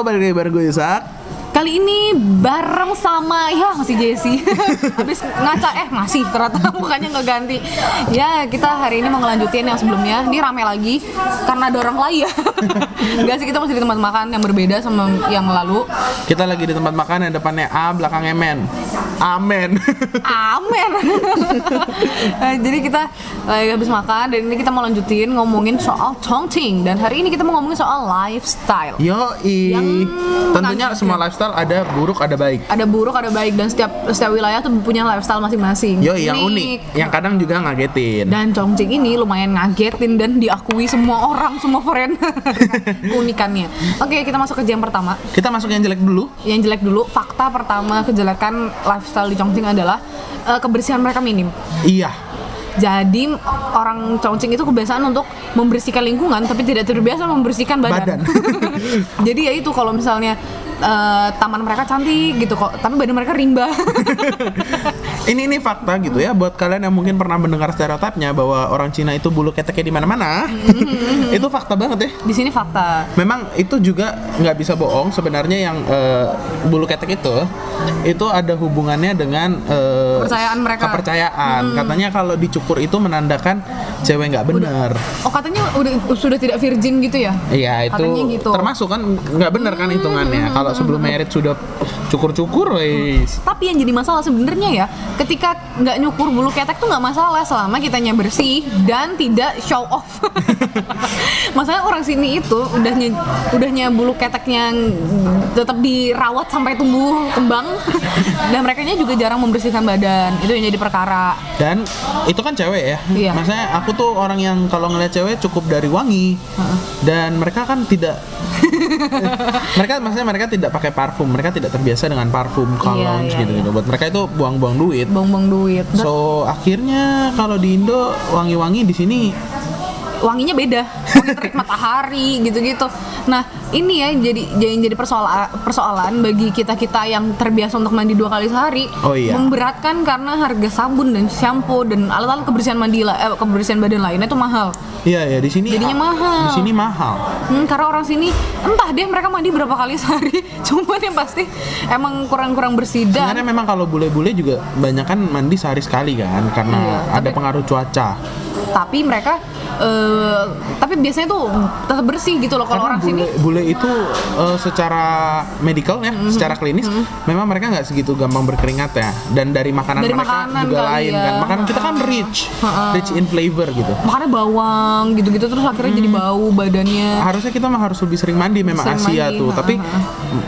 Balik lagi bareng gue Yusak Kali ini bareng sama ya masih Jesse. Habis ngaca eh masih ternyata mukanya nggak ganti. Ya kita hari ini mau ngelanjutin yang sebelumnya. Ini rame lagi karena ada orang lain ya. Enggak sih kita masih di tempat makan yang berbeda sama yang lalu. Kita lagi di tempat makan yang depannya A, belakangnya men Amen Amin. Eh, Jadi kita lagi habis makan dan ini kita mau lanjutin ngomongin soal Chongqing dan hari ini kita mau ngomongin soal lifestyle. Yoi Yang Tentunya semua lifestyle ada buruk, ada baik Ada buruk, ada baik dan setiap setiap wilayah tuh punya lifestyle masing-masing. Yoi, yang unik Yang kadang juga ngagetin Dan Chongqing ini lumayan ngagetin dan diakui semua orang, semua foreigner keunikannya. Oke, kita masuk ke jam pertama. Kita masuk yang jelek dulu Yang jelek dulu, fakta pertama kejelekan lifestyle di Chongqing adalah eh, kebersihan mereka minim. Iya Jadi orang Chongqing itu kebiasaan untuk membersihkan lingkungan tapi tidak terbiasa membersihkan badan. Badan. Jadi ya itu kalau misalnya eh, taman mereka cantik gitu kok, tapi badan mereka rimba. Ini ini fakta gitu ya buat kalian yang mungkin pernah mendengar stereotipnya bahwa orang Cina itu bulu keteknya di mana-mana. itu fakta banget ya. di sini fakta. Memang itu juga nggak bisa bohong sebenarnya yang eh, bulu ketek itu itu ada hubungannya dengan eh, Kepercayaan mereka. Hmm. Kepercayaan. Katanya kalau dicukur itu menandakan cewek nggak benar. Oh katanya udah sudah tidak virgin gitu ya? Iya itu Katanya gitu. Hmm, termasuk kan nggak benar kan hitungannya. Kalau sebelum merit sudah cukur-cukur, wes. Tapi yang jadi masalah sebenarnya ya, ketika nggak nyukur bulu ketek tuh nggak masalah selama kitanya bersih dan tidak show off. Masalahnya orang sini itu udahnya udahnya bulu keteknya tetap dirawat sampai tumbuh kembang dan mereka juga jarang membersihkan badan. Itu yang jadi perkara. Dan itu kan cewek ya. Iya. Maksudnya aku tuh orang yang kalau ngeliat cewek cukup dari wangi. Dan mereka kan tidak mereka maksudnya mereka tidak pakai parfum, mereka tidak terbiasa dengan parfum, cologne iya, gitu-gitu. Buat mereka itu buang-buang duit. Buang-buang duit. So akhirnya kalau di Indo wangi-wangi di sini wanginya beda wangi terik matahari gitu-gitu nah ini ya jadi jadi jadi persoalan persoalan bagi kita kita yang terbiasa untuk mandi dua kali sehari Oh iya. memberatkan karena harga sabun dan shampoo dan alat-alat kebersihan mandi eh, kebersihan badan lainnya itu mahal Iya ya di sini Jadinya mahal. Di sini mahal. Hmm, karena orang sini entah deh mereka mandi berapa kali sehari cuman yang pasti emang kurang-kurang bersih dan Sebenarnya memang kalau bule-bule juga banyak kan mandi sehari sekali kan karena Iya, ada tapi- pengaruh cuaca. tapi mereka eh, tapi biasanya tuh tetap bersih gitu loh kalau orang sini bule, bule itu eh, secara medical ya, Mm-hmm. secara klinis memang mereka nggak segitu gampang berkeringat ya. Dan dari makanan Dari mereka makanan juga lain ya. kan. Makanan kita kan rich, rich in flavor gitu. makannya bawang gitu-gitu terus akhirnya jadi bau badannya Harusnya kita mah harus lebih sering mandi memang Sering Asia mandi, tuh. ha, Tapi.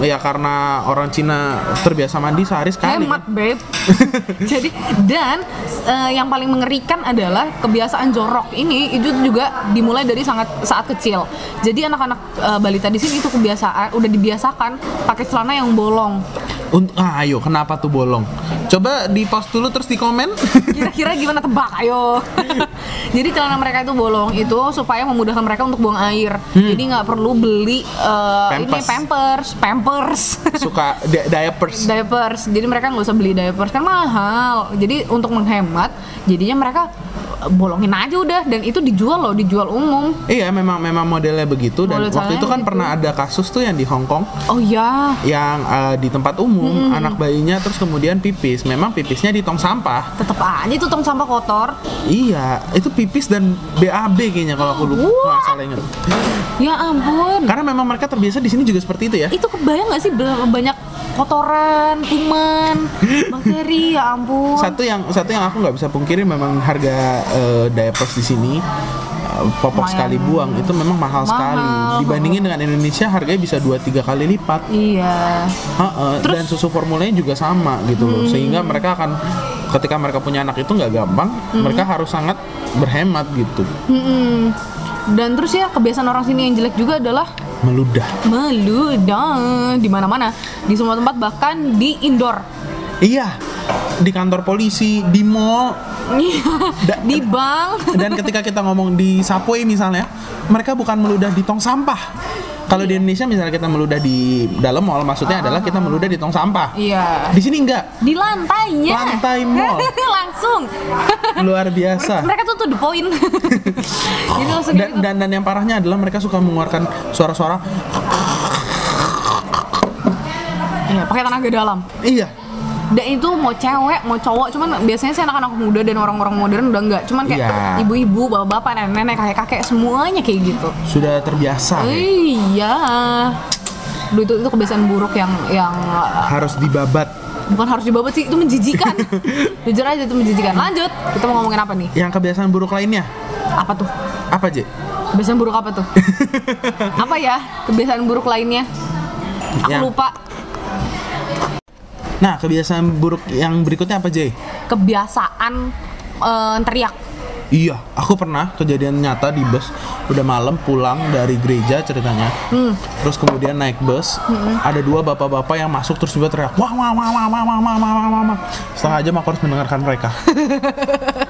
Ya karena orang Cina terbiasa mandi sehari sekali. hemat babe jadi dan eh, yang paling mengerikan adalah kebiasaan jorok ini itu juga dimulai dari sangat saat kecil jadi anak-anak eh, balita di sini itu kebiasaan udah dibiasakan pakai celana yang bolong Unt- ah, ayo kenapa tuh bolong? Coba di post dulu terus di komen. kira-kira gimana tebak ayo jadi celana mereka itu bolong itu supaya memudahkan mereka untuk buang air jadi nggak perlu beli eh, ini Pampers. pampers pampers. Suka di- diapers. diapers. Jadi mereka nggak usah beli diapers kan mahal. Jadi untuk menghemat jadinya mereka bolongin aja udah dan itu dijual loh dijual umum Iya, memang memang modelnya begitu dan Model waktu itu kan gitu. pernah ada kasus tuh yang di Hong Kong oh ya yang eh, di tempat umum anak bayinya terus kemudian pipis. Memang pipisnya di tong sampah. tetep aja itu tong sampah kotor Iya, itu pipis dan BAB kayaknya kalau aku lupa nggak salah ingat. ya ampun Karena memang mereka terbiasa di sini juga seperti itu ya. itu kebayang nggak sih banyak kotoran kuman bakteri ya ampun Satu yang satu yang aku nggak bisa pungkiri memang harga eh, diapers di sini eh, popok Lumayan. sekali buang itu memang mahal, Mahal. sekali. Dibandingin dengan Indonesia harganya bisa 2 3 kali lipat. iya Heeh, dan susu formulanya juga sama gitu loh Hmm. sehingga mereka akan ketika mereka punya anak itu nggak gampang Hmm. mereka harus sangat berhemat gitu Mm-mm. Dan terus ya kebiasaan orang sini yang jelek juga adalah meludah. Meludah. Di mana-mana. Di semua tempat bahkan di indoor. Iya. Di kantor polisi di mall. Da- di bank. Dan ketika kita ngomong di subway misalnya mereka bukan meludah di tong sampah. Kalau di Indonesia misalnya kita meludah di dalam mall maksudnya adalah kita meludah di tong sampah. Iya. Di sini enggak. Di lantainya. Lantai mall. langsung. Luar biasa. Mereka tuh tuh the point jadi langsung dan, dan dan yang parahnya adalah mereka suka mengeluarkan suara-suara Iya, pakai tenaga dalam. Iya. Dan itu mau cewek, mau cowok, cuman biasanya sih anak-anak muda dan orang-orang modern udah enggak. Cuman kayak Iya. ibu-ibu, bapak-bapak, nenek-nenek, kakek-kakek semuanya kayak gitu. Sudah terbiasa. ya. Iya. Duh, itu itu kebiasaan buruk yang yang Harus dibabat. Bukan harus dibabat sih, itu menjijikan. Jujur aja itu menjijikan. Lanjut, kita mau ngomongin apa nih? Yang kebiasaan buruk lainnya Apa tuh? apa, J? Kebiasaan buruk apa tuh? apa ya? Kebiasaan buruk lainnya? Aku Ya. lupa. Nah, kebiasaan buruk yang berikutnya apa, J? Kebiasaan eh, teriak. Iya, aku pernah kejadian nyata di bus udah malam pulang dari gereja ceritanya. Hmm. Terus kemudian naik bus, ada dua bapak-bapak yang masuk terus juga teriak wah wah wah wah wah wah wah wah wah wah, wah." Setengah jam aku harus mendengarkan mereka.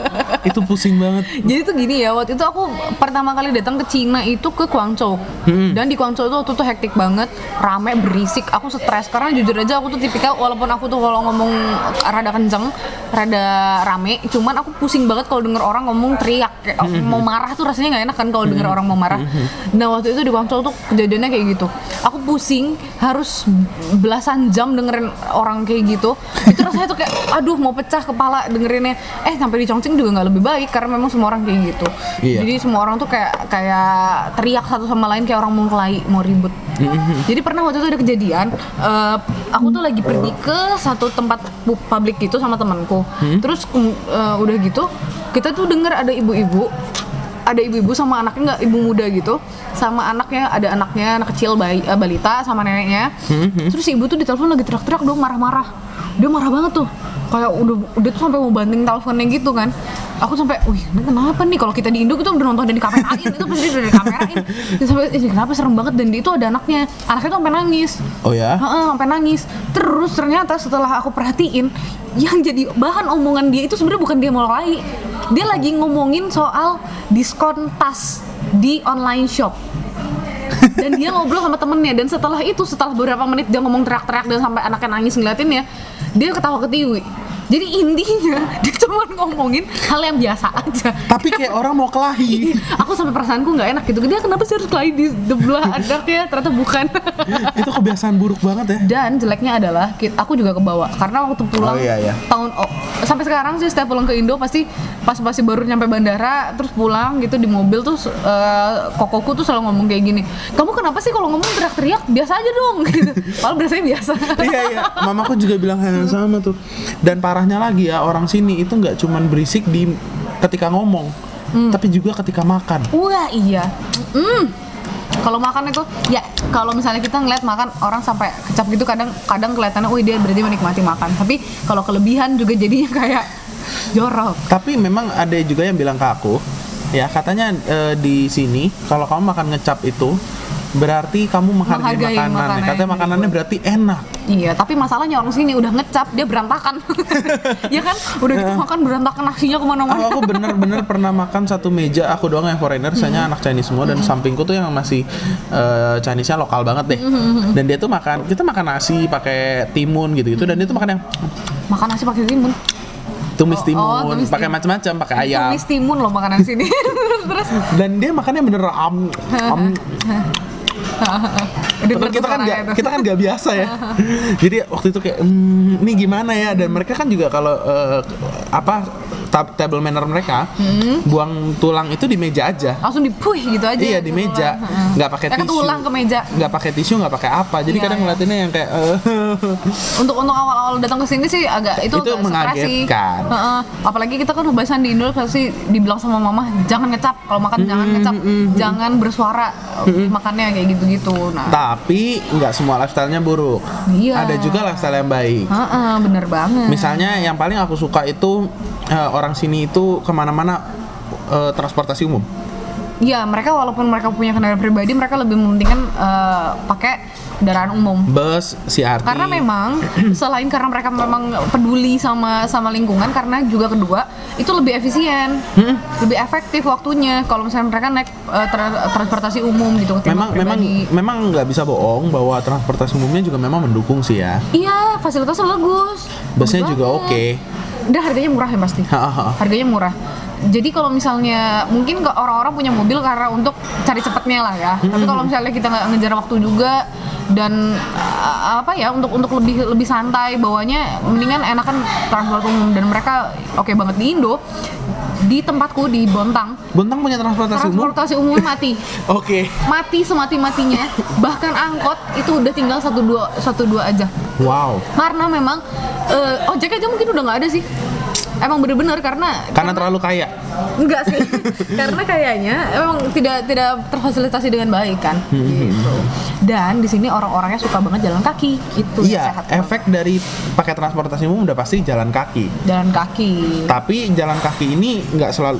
itu pusing banget. Jadi tuh gini ya, waktu itu aku pertama kali datang ke Cina itu ke Guangzhou. Dan di Guangzhou itu waktu itu hektik banget, rame, berisik. Aku stres karena jujur aja aku tuh tipikal walaupun aku tuh kalau ngomong rada kenceng, rada rame, cuman aku pusing banget kalau denger orang ngomong teriak kayak mau marah tuh rasanya nggak enak kan kalau denger orang mau marah. Nah, waktu itu di Guangzhou tuh kejadiannya kayak gitu. Aku pusing harus belasan jam dengerin orang kayak gitu. Itu rasanya tuh kayak aduh mau pecah kepala dengerinnya. Eh sampai di Chongqing juga nggak lebih baik karena memang semua orang kayak gitu. Iya. Jadi semua orang tuh kayak kayak teriak satu sama lain kayak orang mau kelahi, mau ribut. Jadi pernah waktu itu ada kejadian, eh, aku tuh lagi pergi ke satu tempat pu- publik gitu sama temanku. Terus kem- eh, udah gitu, kita tuh denger ada ibu-ibu ada ibu-ibu sama anaknya nggak ibu muda gitu sama anaknya ada anaknya anak kecil bayi eh, balita sama neneknya terus si ibu tuh di telepon lagi teriak-teriak dong marah-marah dia marah banget tuh kayak udah udah tuh sampai mau banting teleponnya gitu kan aku sampai wih ini kenapa nih kalau kita di Indo kita udah nonton dan dikamerain itu pasti udah dikamerain Terus sampai "Ih, kenapa serem banget dan dia itu ada anaknya anaknya tuh sampai nangis Oh ya? Heeh, sampai nangis. Terus ternyata setelah aku perhatiin, yang jadi bahan omongan dia itu sebenarnya bukan dia mau lari. Dia lagi ngomongin soal diskon tas di online shop. Dan dia ngobrol sama temennya dan setelah itu setelah beberapa menit dia ngomong teriak-teriak dan sampai anaknya nangis ngeliatin ya, dia ketawa ketiwi. Jadi intinya dia cuma ngomongin hal yang biasa aja. Tapi kayak orang mau kelahi. Aku sampai perasaanku nggak enak gitu. Dia kenapa sih harus kelahi di sebelah anaknya? Ternyata bukan. itu kebiasaan buruk banget ya. Dan jeleknya adalah aku juga kebawa karena waktu pulang Oh, iya, iya. tahun oh, sampai sekarang sih setiap pulang ke Indo pasti pas masih baru nyampe bandara terus pulang gitu di mobil terus eh, kokoku tuh selalu ngomong kayak gini. Kamu kenapa sih kalau ngomong teriak-teriak biasa aja dong gitu. Padahal biasanya biasa. iya iya, mamaku juga bilang hal yang sama tuh. Dan parahnya lagi ya orang sini itu nggak cuman berisik di ketika ngomong, tapi juga ketika makan. Wah iya. Hmm. Kalau makan itu ya kalau misalnya kita ngeliat makan orang sampai kecap gitu kadang kadang kelihatannya, wih dia berarti menikmati makan. Tapi kalau kelebihan juga jadinya kayak jorok. Tapi memang ada juga yang bilang ke aku, ya katanya eh, di sini kalau kamu makan ngecap itu berarti kamu menghargai, Menghargai makanan. makanan Katanya yang makanannya berarti enak. Iya, tapi masalahnya orang sini udah ngecap, dia berantakan. ya kan? Udah gitu makan berantakan nasinya ke mana-mana. aku bener-bener pernah makan satu meja aku doang yang foreigner, saya anak Chinese semua dan sampingku tuh yang masih eh, Chinese-nya lokal banget deh. Dan dia tuh makan, kita makan nasi pakai timun gitu-gitu dan dia tuh makan yang Makan nasi pakai timun. tumis Oh, timun, oh, tumis pakai macam-macam, pakai ayam. Tumis timun loh makanan sini. Terus Dan dia makannya bener am, am Padahal kita kan tuh. kita kan nggak biasa ya. Jadi waktu itu kayak hmm, ini gimana ya dan mereka kan juga kalau eh, apa table manner mereka Hmm. buang tulang itu di meja aja. langsung dipuih gitu aja. Iya di tulang. meja, nggak pakai Ya tisu. tulang ke meja. Nggak pakai tisu, nggak pakai apa. Jadi Iya, kadang iya. ngeliatinnya yang kayak eh, Untuk untuk awal-awal datang ke sini sih agak itu, Itu agak mengagetkan. Heeh. Apalagi kita kan kebiasaan di Indo pasti dibilang sama mama jangan ngecap kalau makan jangan ngecap, jangan bersuara makannya kayak gitu-gitu. Nah, tapi nggak semua lifestyle-nya buruk. Iya. Ada juga lifestyle yang baik. Heeh, bener banget. Misalnya yang paling aku suka itu eh, orang sini itu ke mana-mana eh, transportasi umum. Iya, mereka walaupun mereka punya kendaraan pribadi, mereka lebih mementingkan eh, pakai kendaraan umum. Bus, CRT. Karena memang selain karena mereka memang peduli sama sama lingkungan, karena juga kedua itu lebih efisien, Hmm. lebih efektif waktunya. Kalau misalnya mereka naik eh, tra- transportasi umum gitu, memang memang memang nggak bisa bohong bahwa transportasi umumnya juga memang mendukung sih ya. Iya, fasilitasnya bagus. Busnya juga oke. Dan harganya murah ya pasti. Harganya murah. jadi kalau misalnya mungkin orang-orang punya mobil karena untuk cari cepetnya lah ya. Tapi kalau misalnya kita nggak ngejar waktu juga dan uh, apa ya untuk untuk lebih lebih santai bawanya mendingan enakan transport umum dan mereka oke banget di Indo di tempatku di Bontang Bontang punya transportasi umum? transportasi umum mati Oke. mati semati matinya bahkan angkot itu udah tinggal satu dua satu dua aja Wow. karena memang eh, ojek aja mungkin udah nggak ada sih emang bener-bener karena Karena terlalu kaya. enggak sih karena kayaknya emang tidak tidak terfasilitasi dengan baik kan Hmm. gitu dan di sini orang-orangnya suka banget jalan kaki itu Iya, sehat banget. efek dari pakai transportasi umum udah pasti jalan kaki. jalan kaki Tapi jalan kaki ini nggak selalu,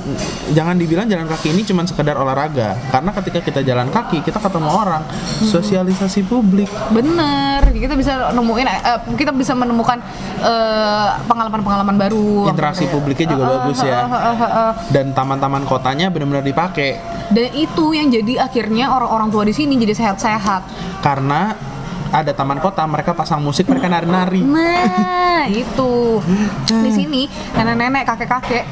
jangan dibilang jalan kaki ini cuma sekedar olahraga. Karena ketika kita jalan kaki, kita ketemu orang, Hmm. sosialisasi publik. bener kita bisa nemuin eh, kita bisa menemukan eh, pengalaman-pengalaman baru Interaksi publiknya juga Eh, bagus ya. eh, eh, eh, eh. Dan taman-taman kotanya benar-benar dipakai. dan itu yang jadi akhirnya orang-orang tua di sini jadi sehat-sehat Karena ada taman kota, mereka pasang musik, mereka nari-nari. Nah, itu. Di sini nenek-nenek, kakek-kakek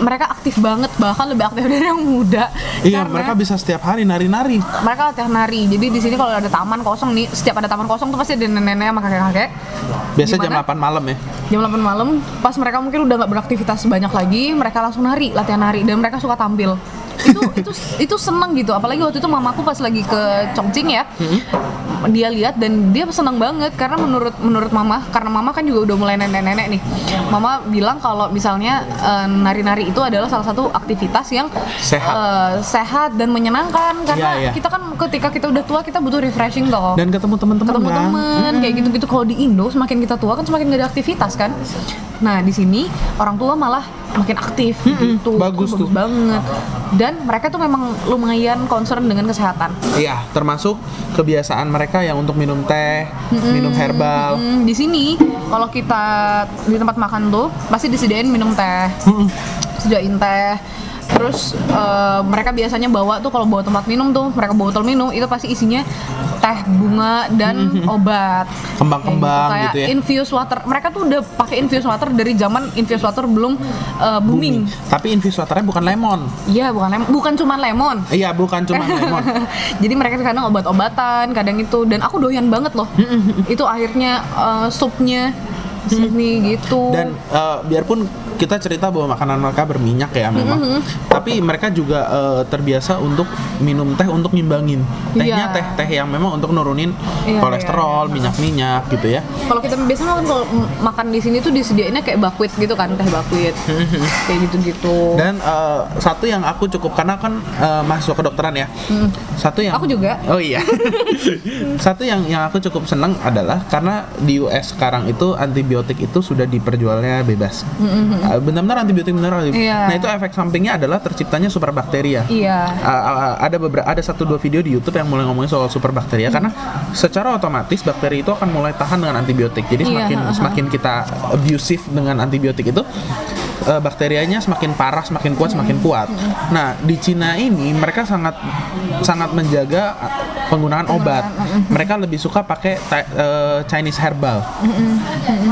mereka aktif banget bahkan lebih aktif dari yang muda. Iya, mereka bisa setiap hari nari-nari. mereka latihan nari. Jadi di sini kalau ada taman kosong nih, setiap ada taman kosong tuh pasti ada nenek-nenek sama kakek-kakek. Biasa jam Gimana? 8 malam ya. Jam 8 malam, pas mereka mungkin udah nggak beraktivitas banyak lagi, mereka langsung nari, latihan nari dan mereka suka tampil. Itu itu itu seneng gitu. Apalagi waktu itu mamaku pas lagi ke Chongqing ya. Dia lihat dan dia seneng banget. Karena menurut menurut mama karena mama kan juga udah mulai nenek-nenek nih. Mama bilang kalau misalnya eh, nari-nari itu adalah salah satu aktivitas yang Sehat. eh, sehat dan menyenangkan. Karena Iya, iya. kita kan ketika kita udah tua kita butuh refreshing toh. Dan ketemu teman-teman ketemu kan. temen kayak gitu-gitu. Kalau di Indo semakin kita tua kan semakin gak ada aktivitas kan. Nah di sini orang tua malah makin aktif gitu bagus tuh. banget. Dan mereka tuh memang lumayan concern dengan kesehatan. Iya, termasuk kebiasaan mereka yang untuk minum teh, minum herbal. Hmm, di sini kalau kita di tempat makan tuh pasti disediain minum teh. Sediain teh. Terus eh, mereka biasanya bawa tuh kalau bawa tempat minum tuh mereka bawa botol minum itu pasti isinya teh bunga dan obat. Kembang-kembang Kayak gitu ya. infused water. Mereka tuh udah pakai infused water dari zaman infused water belum eh, booming. Tapi infus waternya bukan lemon. iya bukan lemon bukan cuma lemon. Iya, bukan cuma lemon. jadi mereka kadang obat-obatan kadang itu. Dan aku doyan banget loh. Itu akhirnya eh, supnya sini gitu. Dan eh, biarpun kita cerita bahwa makanan mereka berminyak ya memang, Mm-hmm. tapi mereka juga eh, terbiasa untuk minum teh untuk ngimbangin. Tehnya Iya. teh-teh yang memang untuk nurunin Iya, kolesterol, minyak-minyak gitu ya. kalau kita biasanya kan kalau makan di sini tuh disediainnya kayak bakwit gitu kan teh bakwit kayak gitu-gitu Dan eh, satu yang aku cukup karena kan eh, mahasiswa kedokteran ya. Satu yang Aku juga. Oh iya. satu yang yang aku cukup senang adalah karena di US sekarang itu antibiotik itu sudah diperjualnya bebas. Eh, Benar-benar antibiotik benar. Iya. Nah itu efek sampingnya adalah terciptanya superbakteria. iya Uh, uh, ada beberapa ada satu dua video di YouTube yang mulai ngomongin soal superbakteria karena secara otomatis bakteri itu akan mulai tahan dengan antibiotik. Jadi Iya, semakin ha-ha. semakin kita abusive dengan antibiotik itu uh, bakterianya semakin parah, semakin kuat, semakin kuat. Nah, di Cina ini mereka sangat sangat menjaga uh, penggunaan obat. Mereka lebih suka pakai uh, Chinese herbal.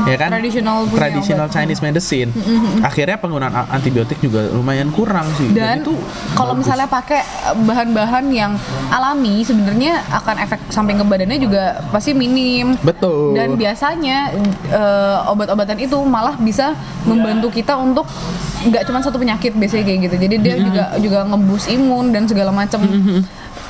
Ya kan? Traditional Traditional Chinese medicine. Akhirnya penggunaan antibiotik juga lumayan kurang sih. dan itu kalau bagus. misalnya pakai eh, bahan-bahan yang alami sebenarnya akan efek samping ke badannya juga pasti minim Betul. dan biasanya eh, obat-obatan itu malah bisa membantu kita untuk nggak cuma satu penyakit biasanya kayak gitu. Jadi dia juga juga ngebus imun dan segala macam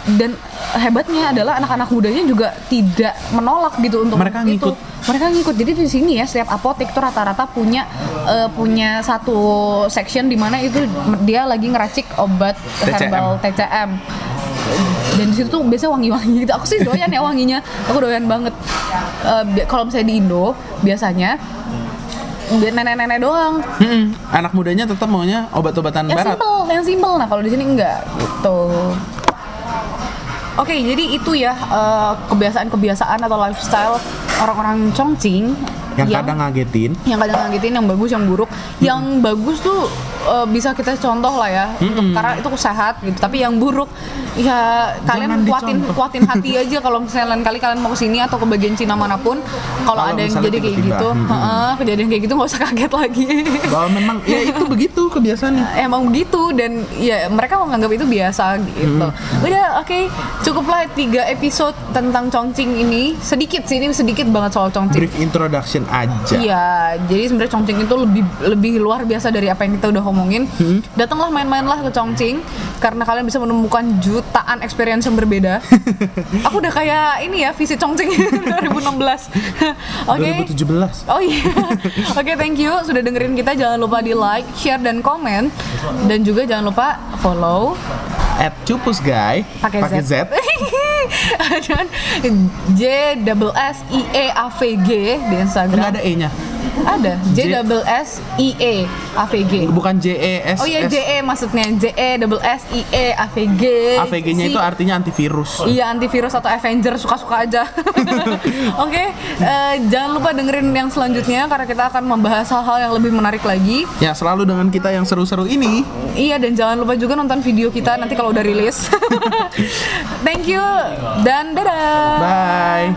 dan hebatnya adalah anak-anak mudanya juga tidak menolak gitu untuk Mereka itu. ngikut. mereka ngikut. Jadi di sini ya setiap apotek tuh rata-rata punya eh, punya satu section di mana itu dia lagi ngeracik obat TCM. herbal TCM dan di situ tuh biasanya wangi-wangi gitu. Aku sih doyan ya wanginya. Aku doyan banget. Bi- kalau misalnya di Indo biasanya nenek-nenek doang. Mm-mm. anak mudanya tetap maunya obat-obatan yang barat. simple yang simple. Nah kalau di sini enggak. Gitu. Oke jadi itu ya eh, kebiasaan-kebiasaan atau lifestyle orang-orang Chongqing yang, Yang- kadang ngagetin. yang kadang ngagetin yang bagus yang buruk. Yang bagus tuh eh, bisa kita contoh lah ya. Karena itu sehat gitu. Tapi yang buruk ya kalian Jangan kuatin dicontoh. kuatin hati aja kalau misalnya lain kali kalian mau ke sini atau ke bagian Cina mana pun kalau ada yang jadi kayak gitu mm-mm. heeh, kejadian kayak gitu nggak usah kaget lagi. Bahwa memang ya itu begitu kebiasaannya emang begitu dan ya mereka menganggap itu biasa gitu. Udah oke cukuplah tiga episode tentang Chongqing ini. Sedikit sih ini sedikit banget soal Chongqing. Brief introduction aja. Iya, jadi sebenarnya Chongqing itu lebih lebih luar biasa dari apa yang kita udah omongin. Hmm. Datanglah main-mainlah ke Chongqing karena kalian bisa menemukan jutaan experience yang berbeda. Aku udah kayak ini ya visit Chongqing 2016. Oke. 2017 Oh iya. Oke, thank you sudah dengerin kita. Jangan lupa di like, share dan komen dan juga jangan lupa follow at cupus guy pakai Z. Z dan J double S I E A V G di Instagram. nggak ada e nya Ada J double S I E A V G. bukan J E S Oh iya. J E maksudnya J E double S I E A V G. AVG nya Si- itu artinya antivirus Iya antivirus atau Avenger suka-suka aja. Oke, eh, jangan lupa dengerin yang selanjutnya karena kita akan membahas hal-hal yang lebih menarik lagi. ya selalu dengan kita yang seru-seru ini Iya dan jangan lupa juga nonton video kita nanti kalau udah rilis. Thank you dan dadah. bye